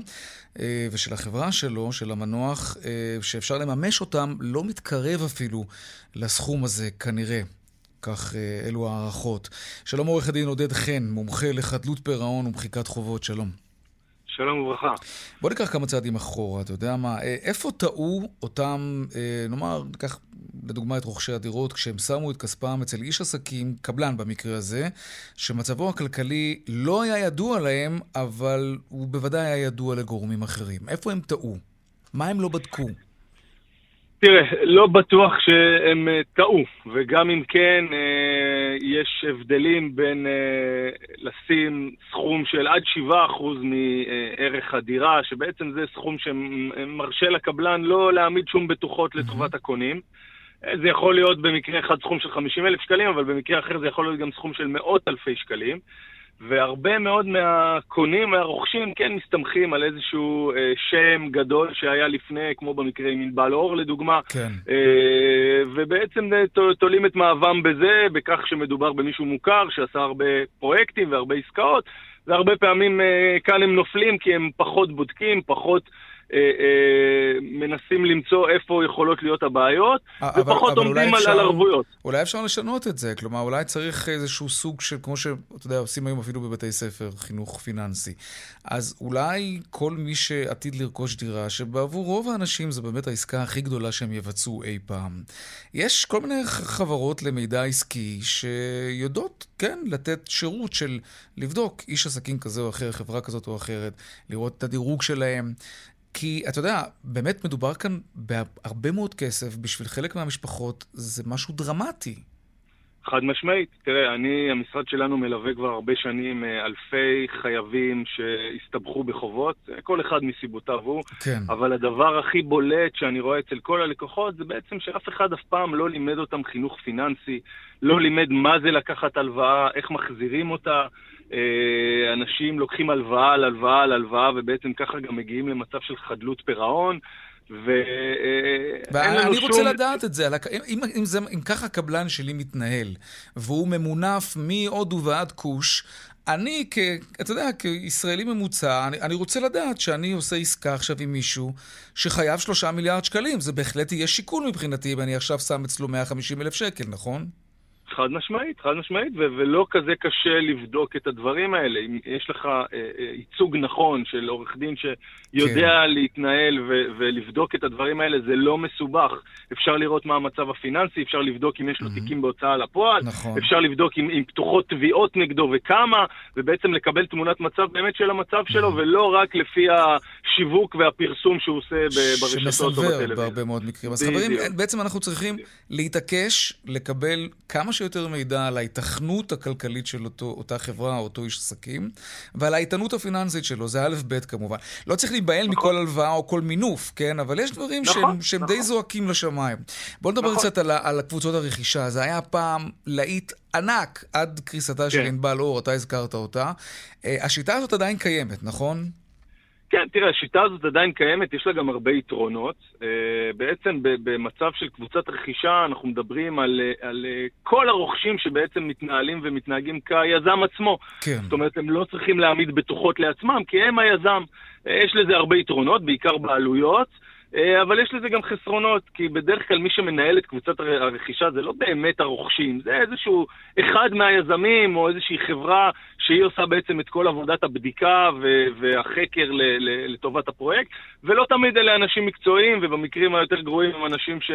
אה, ושל החברה שלו, של המנוח, אה, שאפשר לממש אותם, לא מתקרב אפילו לסכום הזה, כנראה. כך אה, אלו הערכות. שלום עורך הדין עודד חן, מומחה לחדלות פירעון ומחיקת חובות, שלום. שלום וברכה. בוא ניקח כמה צעדים אחורה, אתה יודע מה, אה, איפה טעו אותם, אה, נאמר, ניקח לדוגמה את רוכשי הדירות, כשהם שמו את כספם אצל איש עסקים, קבלן במקרה הזה, שמצבו הכלכלי לא היה ידוע להם, אבל הוא בוודאי היה ידוע לגורמים אחרים. איפה הם טעו? מה הם לא בדקו? תראה, לא בטוח שהם אה, טעו, וגם אם כן, אה, יש הבדלים בין אה, לשים סכום של עד 7% מערך הדירה, שבעצם זה סכום שמרשה לקבלן לא להעמיד שום בטוחות לטובת הקונים. זה יכול להיות במקרה אחד סכום של 50 אלף שקלים, אבל במקרה אחר זה יכול להיות גם סכום של מאות אלפי שקלים. והרבה מאוד מהקונים, מהרוכשים, כן מסתמכים על איזשהו אה, שם גדול שהיה לפני, כמו במקרה עם ענבל אור לדוגמה, כן. אה, ובעצם אה, תולים את מאבם בזה, בכך שמדובר במישהו מוכר שעשה הרבה פרויקטים והרבה עסקאות, והרבה פעמים אה, כאן הם נופלים כי הם פחות בודקים, פחות... אה, אה, מנסים למצוא איפה יכולות להיות הבעיות, אבל, ופחות אבל עומדים אפשר, על ערבויות. אולי אפשר לשנות את זה, כלומר, אולי צריך איזשהו סוג של, כמו שאתה יודע, עושים היום אפילו בבתי ספר, חינוך פיננסי. אז אולי כל מי שעתיד לרכוש דירה, שבעבור רוב האנשים זו באמת העסקה הכי גדולה שהם יבצעו אי פעם. יש כל מיני חברות למידע עסקי שיודעות, כן, לתת שירות של לבדוק איש עסקים כזה או אחר, חברה כזאת או אחרת, לראות את הדירוג שלהם. כי, אתה יודע, באמת מדובר כאן בהרבה מאוד כסף, בשביל חלק מהמשפחות זה משהו דרמטי. חד משמעית. תראה, אני, המשרד שלנו מלווה כבר הרבה שנים אה, אלפי חייבים שהסתבכו בחובות, אה, כל אחד מסיבותיו הוא. כן. אבל הדבר הכי בולט שאני רואה אצל כל הלקוחות זה בעצם שאף אחד אף פעם לא לימד אותם חינוך פיננסי, לא לימד מה זה לקחת הלוואה, איך מחזירים אותה. אה, אנשים לוקחים הלוואה על הלוואה על הלוואה, ובעצם ככה גם מגיעים למצב של חדלות פירעון. ואין לנו שום... רוצה לדעת את זה, אם, אם, זה, אם ככה הקבלן שלי מתנהל, והוא ממונף מהודו ועד כוש, אני, כ, אתה יודע, כישראלי ממוצע, אני, אני רוצה לדעת שאני עושה עסקה עכשיו עם מישהו שחייב שלושה מיליארד שקלים. זה בהחלט יהיה שיקול מבחינתי אם אני עכשיו שם אצלו 150 אלף שקל, נכון? חד משמעית, חד משמעית, ו- ולא כזה קשה לבדוק את הדברים האלה. אם יש לך אה, אה, ייצוג נכון של עורך דין שיודע כן. להתנהל ו- ולבדוק את הדברים האלה, זה לא מסובך. אפשר לראות מה המצב הפיננסי, אפשר לבדוק אם יש לו mm-hmm. תיקים בהוצאה לפועל, נכון. אפשר לבדוק אם, אם פתוחות תביעות נגדו וכמה, ובעצם לקבל תמונת מצב באמת של המצב שלו, mm-hmm. ולא רק לפי השיווק והפרסום שהוא עושה ברשתות או בטלוויזיה. שמסנוור בהרבה מאוד מקרים. אז חברים, בעצם אנחנו צריכים להתעקש לקבל כמה שיותר מידע על ההיתכנות הכלכלית של אותו, אותה חברה או אותו איש עסקים, ועל האיתנות הפיננסית שלו, זה א' ב' כמובן. לא צריך להיבהל נכון. מכל הלוואה או כל מינוף, כן? אבל יש דברים נכון, שהם, שהם נכון. די זועקים לשמיים. בואו נדבר נכון. קצת על, על קבוצות הרכישה. זה היה פעם להיט ענק עד קריסתה כן. של ענבל אור, אתה הזכרת אותה. אה, השיטה הזאת עדיין קיימת, נכון? כן, תראה, השיטה הזאת עדיין קיימת, יש לה גם הרבה יתרונות. Uh, בעצם במצב של קבוצת רכישה אנחנו מדברים על, אה, על uh, כל הרוכשים שבעצם מתנהלים ומתנהגים כיזם עצמו. כן. זאת אומרת, הם לא צריכים להעמיד בטוחות לעצמם, כי הם היזם. יש לזה הרבה יתרונות, בעיקר בעלויות. אה, אבל יש לזה גם חסרונות, כי בדרך כלל מי שמנהל את קבוצת הרכישה זה לא באמת הרוכשים, זה איזשהו אחד מהיזמים או איזושהי חברה שהיא עושה בעצם את כל עבודת הבדיקה והחקר לטובת הפרויקט, ולא תמיד אלה אנשים מקצועיים, ובמקרים היותר גרועים הם אנשים ש...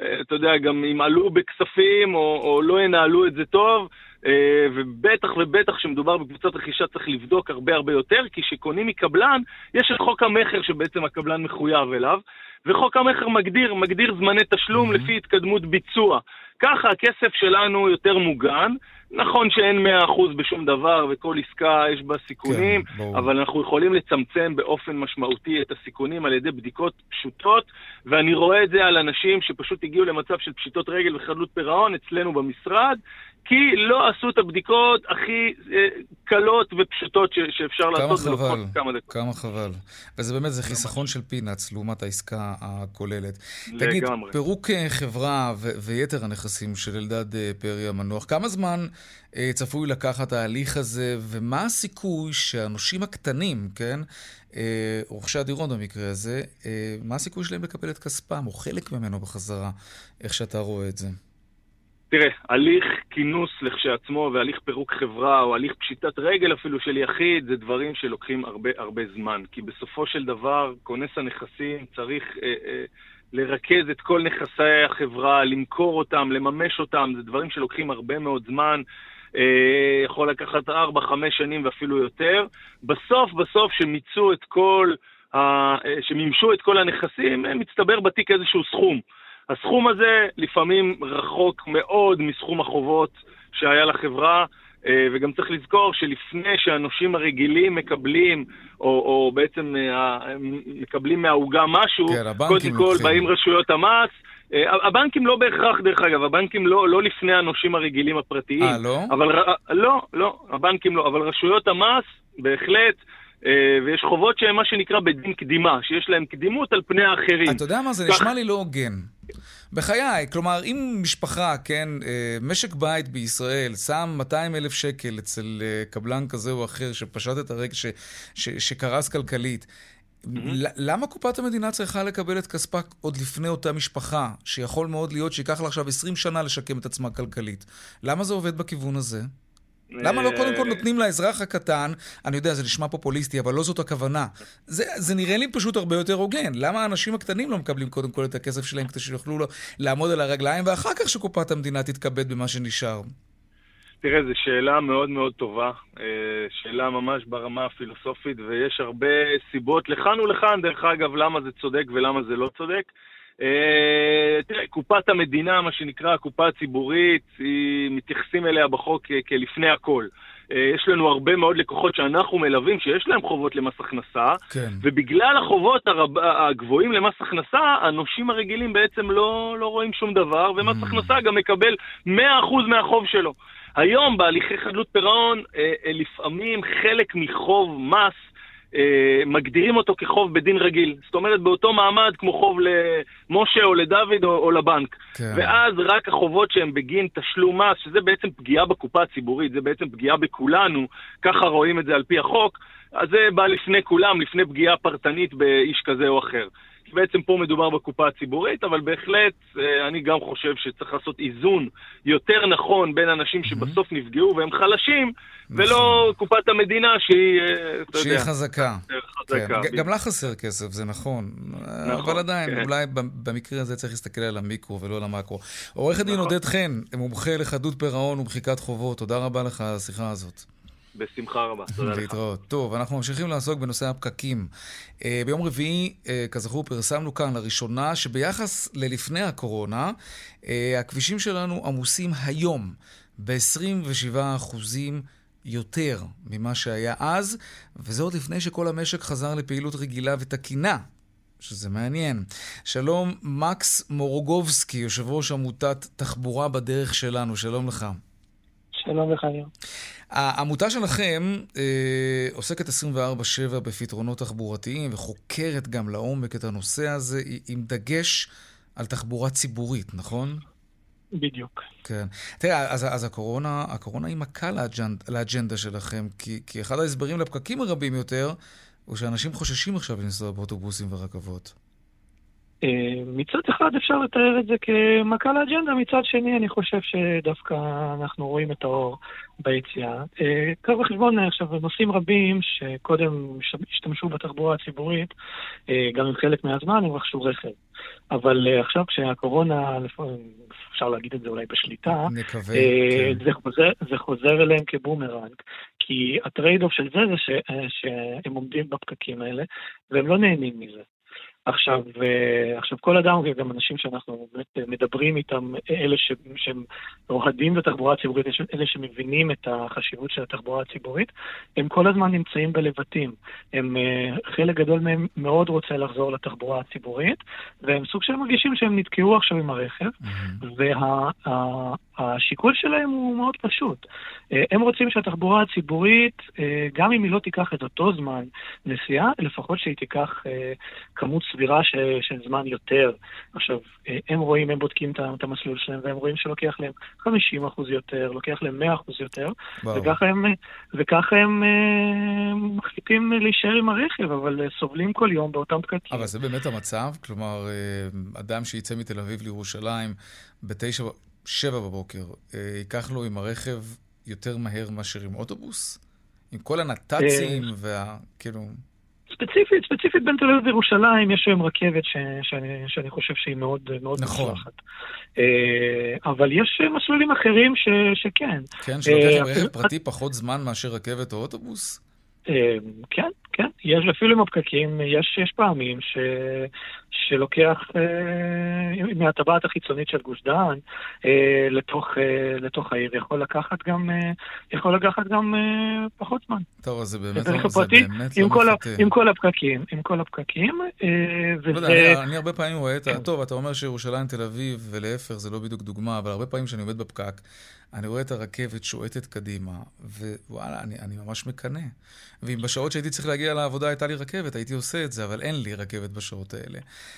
אה, אתה יודע, גם ימעלו בכספים או, או לא ינהלו את זה טוב, אה, ובטח ובטח כשמדובר בקבוצת רכישה צריך לבדוק הרבה הרבה יותר, כי כשקונים מקבלן, יש את חוק המכר שבעצם הקבלן מחויב אליו, וחוק המכר מגדיר, מגדיר זמני תשלום mm-hmm. לפי התקדמות ביצוע. ככה הכסף שלנו יותר מוגן. נכון שאין 100% בשום דבר וכל עסקה יש בה סיכונים, כן, אבל אנחנו יכולים לצמצם באופן משמעותי את הסיכונים על ידי בדיקות פשוטות, ואני רואה את זה על אנשים שפשוט הגיעו למצב של פשיטות רגל וחדלות פירעון אצלנו במשרד, כי לא עשו את הבדיקות הכי אה, קלות ופשוטות ש- שאפשר כמה לעשות חבל, כמה דקות. כמה חבל. וזה באמת, זה חיסכון של פינאץ לעומת העסקה הכוללת. לגמרי. תגיד, פירוק אה, חברה ו- ויתר הנכסים של אלדד אה, פרי המנוח, כמה זמן אה, צפוי לקחת ההליך הזה, ומה הסיכוי שהנושים הקטנים, כן, אה, רוכשי הדירות במקרה הזה, אה, מה הסיכוי שלהם לקבל את כספם, או חלק ממנו בחזרה, איך שאתה רואה את זה? תראה, הליך כינוס לכשעצמו והליך פירוק חברה או הליך פשיטת רגל אפילו של יחיד זה דברים שלוקחים הרבה הרבה זמן. כי בסופו של דבר כונס הנכסים צריך אה, אה, לרכז את כל נכסי החברה, למכור אותם, לממש אותם, זה דברים שלוקחים הרבה מאוד זמן. אה, יכול לקחת 4-5 שנים ואפילו יותר. בסוף, בסוף, שמיצו את כל, ה... אה, שמימשו את כל הנכסים, מצטבר בתיק איזשהו סכום. הסכום הזה לפעמים רחוק מאוד מסכום החובות שהיה לחברה, אה, וגם צריך לזכור שלפני שהנושים הרגילים מקבלים, או, או בעצם אה, מקבלים מהעוגה משהו, כן, קודם כל באים רשויות המס. אה, הבנקים לא בהכרח, דרך אגב, הבנקים לא, לא לפני הנושים הרגילים הפרטיים. אה, לא? אבל, לא, לא, הבנקים לא, אבל רשויות המס, בהחלט, ויש חובות שהן מה שנקרא בדין קדימה, שיש להן קדימות על פני האחרים. אתה יודע מה, זה נשמע לי לא הוגן. בחיי, כלומר, אם משפחה, כן, אה, משק בית בישראל שם 200 אלף שקל אצל אה, קבלן כזה או אחר שפשט את הרגע, ש, ש, שקרס כלכלית, Mm-hmm. למה קופת המדינה צריכה לקבל את כספה עוד לפני אותה משפחה, שיכול מאוד להיות שייקח לה עכשיו 20 שנה לשקם את עצמה כלכלית? למה זה עובד בכיוון הזה? למה לא קודם כל נותנים לאזרח הקטן, אני יודע, זה נשמע פופוליסטי, אבל לא זאת הכוונה. זה, זה נראה לי פשוט הרבה יותר הוגן. למה האנשים הקטנים לא מקבלים קודם כל את הכסף שלהם כדי שיוכלו לו לעמוד על הרגליים, ואחר כך שקופת המדינה תתכבד במה שנשאר? תראה, זו שאלה מאוד מאוד טובה, אה, שאלה ממש ברמה הפילוסופית, ויש הרבה סיבות לכאן ולכאן, דרך אגב, למה זה צודק ולמה זה לא צודק. אה, תראה, קופת המדינה, מה שנקרא הקופה הציבורית, היא, מתייחסים אליה בחוק כלפני הכל. אה, יש לנו הרבה מאוד לקוחות שאנחנו מלווים, שיש להם חובות למס הכנסה, כן. ובגלל החובות הרב, הגבוהים למס הכנסה, הנושים הרגילים בעצם לא, לא רואים שום דבר, ומס mm. הכנסה גם מקבל 100% מהחוב שלו. היום בהליכי חדלות פירעון, אה, לפעמים חלק מחוב מס אה, מגדירים אותו כחוב בדין רגיל. זאת אומרת, באותו מעמד כמו חוב למשה או לדוד או, או לבנק. כן. ואז רק החובות שהם בגין תשלום מס, שזה בעצם פגיעה בקופה הציבורית, זה בעצם פגיעה בכולנו, ככה רואים את זה על פי החוק, אז זה בא לפני כולם, לפני פגיעה פרטנית באיש כזה או אחר. בעצם פה מדובר בקופה הציבורית, אבל בהחלט אה, אני גם חושב שצריך לעשות איזון יותר נכון בין אנשים שבסוף נפגעו והם חלשים, ולא נכון. קופת המדינה שהיא, אה, אתה שהיא יודע, חזקה. יותר חזקה. כן, ג- בדיוק. גם לה חסר כסף, זה נכון. אבל עדיין, כן. אולי במקרה הזה צריך להסתכל על המיקרו ולא על המקרו. עורך הדין נכון. עודד חן, מומחה לחדות פירעון ומחיקת חובות, תודה רבה לך על השיחה הזאת. בשמחה רבה, תודה לך. להתראות. טוב, אנחנו ממשיכים לעסוק בנושא הפקקים. אה, ביום רביעי, אה, כזכור, פרסמנו כאן לראשונה שביחס ללפני הקורונה, אה, הכבישים שלנו עמוסים היום ב-27 אחוזים יותר ממה שהיה אז, וזה עוד לפני שכל המשק חזר לפעילות רגילה ותקינה. שזה מעניין. שלום, מקס מורוגובסקי, יושב ראש עמותת תחבורה בדרך שלנו, שלום לך. שלום לך, ניר. העמותה שלכם אה, עוסקת 24/7 בפתרונות תחבורתיים וחוקרת גם לעומק את הנושא הזה עם דגש על תחבורה ציבורית, נכון? בדיוק. כן. תראה, אז, אז הקורונה, הקורונה היא מכה לאג'נד, לאג'נדה שלכם, כי, כי אחד ההסברים לפקקים הרבים יותר הוא שאנשים חוששים עכשיו לנסוע באוטובוסים ורכבות. אה, מצד אחד אפשר לתאר את זה כמכה לאג'נדה, מצד שני אני חושב שדווקא אנחנו רואים את האור ביציאה. אה, קח בחשבון עכשיו, נושאים רבים שקודם השתמשו בתחבורה הציבורית, אה, גם עם חלק מהזמן הם רכשו רכב. אבל אה, עכשיו כשהקורונה, אפשר להגיד את זה אולי בשליטה, נקווה, אה, כן. זה, חוזר, זה חוזר אליהם כבומרנג, כי ה trade off של זה זה ש, אה, שהם עומדים בפקקים האלה, והם לא נהנים מזה. עכשיו, אה, עכשיו כל אדם, וגם אנשים שאנחנו באמת מדברים איתם, אלה ש, שהם אוהדים בתחבורה הציבורית, אלה שמבינים את החשיבות של התחבורה הציבורית, הם כל הזמן נמצאים בלבטים. הם, אה, חלק גדול מהם מאוד רוצה לחזור לתחבורה הציבורית, והם סוג של מרגישים שהם נתקעו עכשיו עם הרכב, והשיקול שלהם הוא מאוד פשוט. אה, הם רוצים שהתחבורה הציבורית, אה, גם אם היא לא תיקח את אותו זמן נסיעה, לפחות שהיא תיקח אה, כמות סבירה ש, של זמן יותר. עכשיו, אה, הם רואים, הם בודקים את המסלול שלהם, והם רואים שלוקח להם 50% יותר, לוקח להם 100% יותר, וואו. וככה הם, וככה הם אה, מחליטים להישאר עם הרכב, אבל אה, סובלים כל יום באותם פקקים. אבל זה באמת המצב? כלומר, אדם שיצא מתל אביב לירושלים בתשע, שבע בבוקר, ייקח לו עם הרכב יותר מהר מאשר עם אוטובוס? עם כל הנת"צים וה... כאילו... ספציפית, ספציפית בין תל אביב לירושלים, יש היום רכבת ש, שאני, שאני חושב שהיא מאוד, מאוד נכון. מוצלחת. אה, אבל יש מסלולים אחרים ש, שכן. כן, שלוקח אה, רכב פרטי פחות זמן מאשר רכבת או אוטובוס? אה, כן, כן, יש אפילו עם הפקקים, יש, יש פעמים ש, שלוקח אה, מהטבעת החיצונית של גוש דן אה, לתוך, אה, לתוך העיר, יכול לקחת גם, אה, יכול לקחת גם אה, פחות זמן. טוב, אז זה באמת לא, רכב זה פרטי, באמת עם לא כל, ה, מפתה. עם כל הפקקים, עם כל הפקקים, אה, לא יודע, וזה... אני, אני הרבה פעמים רואה את ה... כן. טוב, אתה אומר שירושלים, תל אביב, ולהפך, זה לא בדיוק דוגמה, אבל הרבה פעמים כשאני עומד בפקק, אני רואה את הרכבת שועטת קדימה, ווואלה, אני, אני ממש מקנא. ואם בשעות שהייתי צריך להגיע לעבודה הייתה לי רכבת, הייתי עושה את זה, אבל אין לי רכבת בשעות האלה.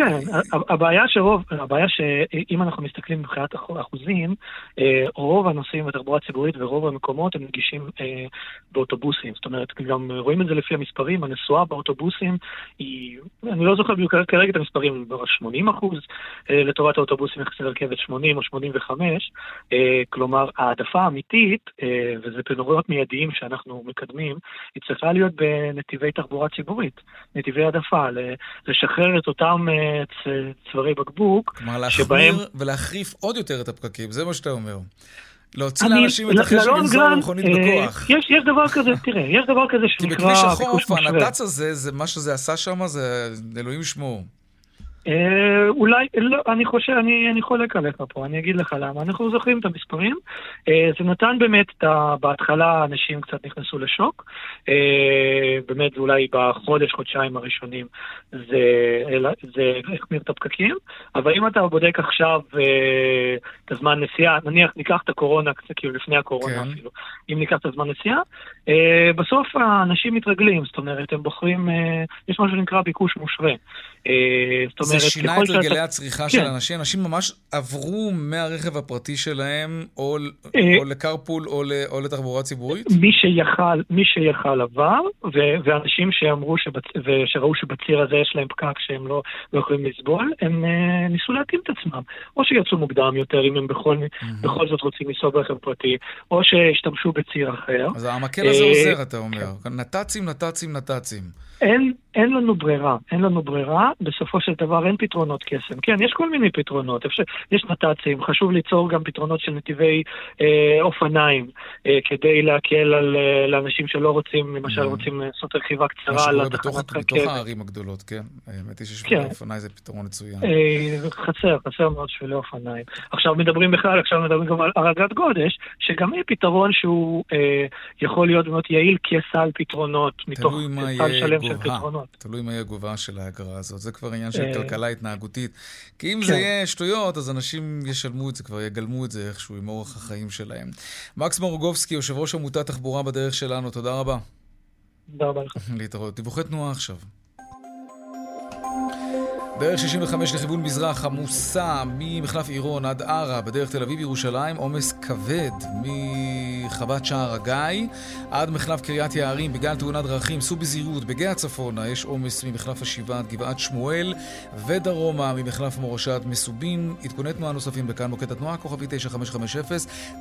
כן, הבעיה שרוב, הבעיה שאם אנחנו מסתכלים מבחינת אח- אחוזים, אה, רוב הנוסעים בתחבורה הציבורית ורוב המקומות הם נגישים אה, באוטובוסים. זאת אומרת, גם רואים את זה לפי המספרים, הנסועה באוטובוסים היא, אני לא זוכר בדיוק כרגע את המספרים, בערך 80 אחוז אה, לטובת האוטובוסים יחסי לרכבת 80 או 85, אה, כלומר העדפה האמיתית, וזה פתרונות מיידיים שאנחנו מקדמים, היא צריכה להיות בנתיבי תחבורה ציבורית, נתיבי העדפה, לשחרר את אותם צ- צווארי בקבוק, כלומר, להחמיר שבהם- ולהחריף עוד יותר את הפקקים, זה מה שאתה אומר. להוציא לאנשים את ל- החשק לנסוע במכונית אה, בכוח. יש, יש דבר כזה, תראה, יש דבר כזה כי שנקרא בכביש ביקוש החוף. הנת"צ הזה, זה מה שזה עשה שם, זה אלוהים ישמור. אה, אולי, לא, אני חושב, אני, אני חולק עליך פה, אני אגיד לך למה. אנחנו זוכרים את המספרים. אה, זה נתן באמת, את ה, בהתחלה אנשים קצת נכנסו לשוק. אה, באמת, אולי בחודש, חודשיים הראשונים זה, זה החמיר את הפקקים. אבל אם אתה בודק עכשיו אה, את הזמן נסיעה, נניח ניקח את הקורונה, כאילו לפני הקורונה כן. אפילו, אם ניקח את הזמן נסיעה, אה, בסוף האנשים מתרגלים, זאת אומרת, הם בוחרים, אה, יש משהו שנקרא ביקוש מושווה. אה, זאת זה שינה את הרגלי שאתה... הצריכה כן. של אנשים? אנשים ממש עברו מהרכב הפרטי שלהם, או, אה, או לקרפול או, או לתחבורה ציבורית? מי שיכל, מי שיכל עבר, ו, ואנשים שאמרו, שבצ... ושראו שבציר הזה יש להם פקק שהם לא, לא יכולים לסבול, הם uh, ניסו להתאים את עצמם. או שיצאו מוקדם יותר, אם הם בכל, mm-hmm. בכל זאת רוצים לנסוע ברכב פרטי, או שהשתמשו בציר אחר. אז המקל הזה עוזר, אתה אומר. נת"צים, נת"צים, נת"צים. אין, אין לנו ברירה, אין לנו ברירה, בסופו של דבר אין פתרונות קסם. כן, יש כל מיני פתרונות, אפשר, יש נת"צים, חשוב ליצור גם פתרונות של נתיבי אה, אופניים, אה, כדי להקל על אה, לאנשים שלא רוצים, למשל mm. רוצים לעשות רכיבה קצרה על התחנת רכבת. בתוך הערים הגדולות, כן? האמת היא ששבילי כן. אופניים זה פתרון מצוין. אה, חסר, חסר מאוד שבילי אופניים. עכשיו מדברים בכלל, עכשיו מדברים גם על הרגת גודש, שגם היא פתרון שהוא אה, יכול להיות באמת יעיל כסל פתרונות, מתוך סל שלם של פתרונות. תלוי מה יהיה הגובה של האגרה הזאת. זה כבר עניין של אה, כלכלה התנהגותית. כי אם זה כן. יהיה שטויות, אז אנשים ישלמו את זה, כבר יגלמו את זה איכשהו עם אורח החיים שלהם. מקס מורגובסקי, יושב ראש עמותת תחבורה בדרך שלנו, תודה רבה. תודה רבה לך. להתראות. דיווחי תנועה עכשיו. דרך 65 לכיוון מזרח עמוסה ממחלף עירון עד ערה בדרך תל אביב-ירושלים, עומס כבד מחוות שער הגיא עד מחלף קריית יערים בגלל תאונת דרכים, סעו בזהירות, בגאה צפונה יש עומס ממחלף השבעה עד גבעת שמואל ודרומה ממחלף מורשה מסובים. עדכוני תנועה נוספים בכאן מוקד התנועה, כוכבי 9550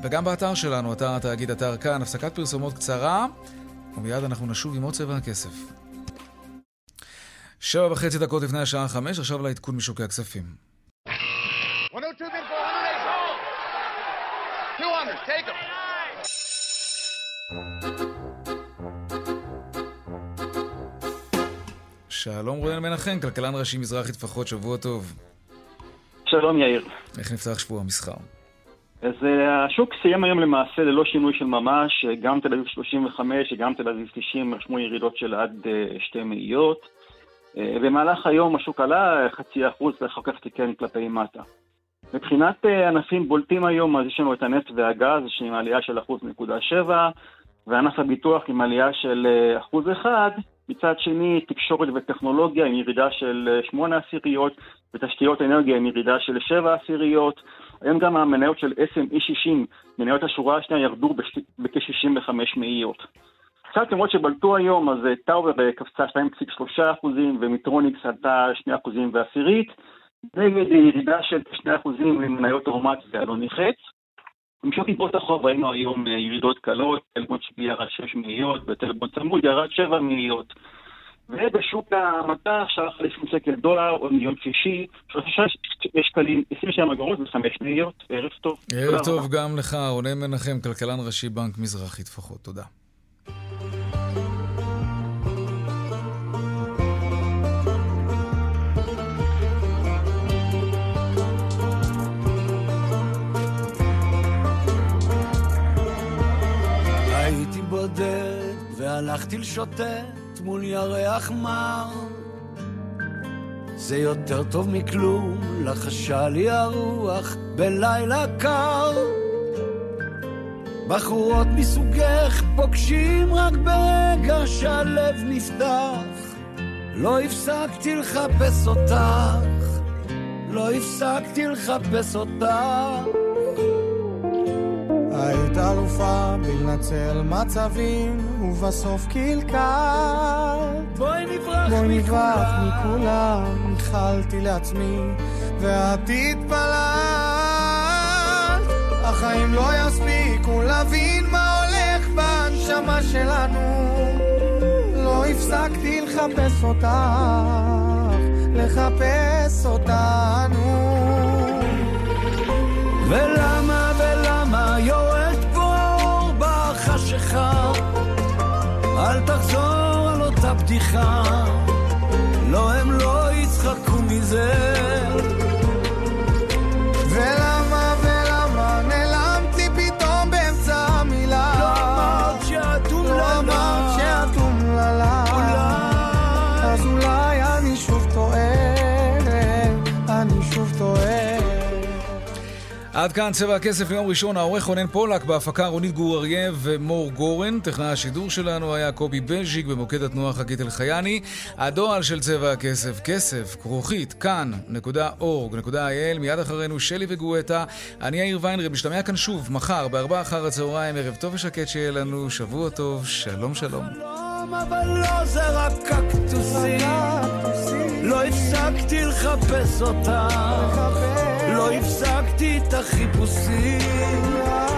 וגם באתר שלנו, אתר התאגיד, אתר כאן, הפסקת פרסומות קצרה ומיד אנחנו נשוב עם עוד צבע הכסף. שבע וחצי דקות לפני השעה חמש, עכשיו לעדכון משוקי הכספים. שלום רואל מנחם, כלכלן ראשי מזרחי טפחות, שבוע טוב. שלום יאיר. איך נפתח שבוע המסחר? אז uh, השוק סיים היום למעשה ללא שינוי של ממש, גם תל אביב 35 וגם תל אביב 90 רשמו ירידות של עד uh, שתי מאיות. אה, במהלך היום השוק עלה חצי אחוז ואחר כך תיקן כלפי מטה. מבחינת אה, ענפים בולטים היום, אז יש לנו את הנפט והגז, שעם עלייה של אחוז נקודה שבע, וענף הביטוח עם עלייה של אה, אחוז אחד. מצד שני, תקשורת וטכנולוגיה עם ירידה של שמונה עשיריות, ותשתיות אנרגיה עם ירידה של שבע עשיריות. היום גם המניות של SME 60, מניות השורה השנייה, ירדו בכ-65 מאיות. קצת למעלה שבלטו היום, אז אה, טאוור אה, קפצה 2.3 אחוזים ומיטרוניקס עלתה 2 אחוזים ועשירית, נגד ירידה של 2 אחוזים למניות אורמט ואלוני חץ. במשך יתרות החוב ראינו היום אה, ירידות קלות, תל בונד שקלי ירד 6 מאיות ותל בונד צמוד ירד 7 מאיות. ובשוק המטח שער 50 שקל דולר או מיליון שישי, 3 שקלים 27 אגורות ו-5 מאיות. ערב טוב. ערב טוב גם לך, רונן מנחם, כלכלן ראשי בנק מזרחי טפחות. תודה. בודד והלכתי לשוטט מול ירח מר זה יותר טוב מכלום, לחשה לי הרוח בלילה קר. בחורות מסוגך פוגשים רק ברגע שהלב נפתח. לא הפסקתי לחפש אותך, לא הפסקתי לחפש אותך היית אלופה בלנצל מצבים, ובסוף קלקלת. בואי נברח בואי נברח מכולם, איחלתי לעצמי, ואת התפללת. החיים לא יספיקו להבין מה הולך בנשמה שלנו. לא הפסקתי לחפש אותך, לחפש אותנו. ולמה בחשיכה אל תחזור על אותה בדיחה. לא, הם לא יצחקו מזה עד כאן צבע הכסף ליום ראשון, העורך רונן פולק, בהפקה רונית גור אריה ומור גורן. טכנאי השידור שלנו היה קובי בלז'יק, במוקד התנועה חגית אלחייני. הדואל של צבע הכסף, כסף, כרוכית, כאן.org.il. מיד אחרינו שלי וגואטה. אני יאיר ויינרב, משתמע כאן שוב, מחר, בארבעה אחר הצהריים, ערב טוב ושקט שיהיה לנו, שבוע טוב, שלום שלום. אבל לא זה רק קקטוסים, לא הפסקתי לחפש אותה, לא הפסקתי את החיפושים.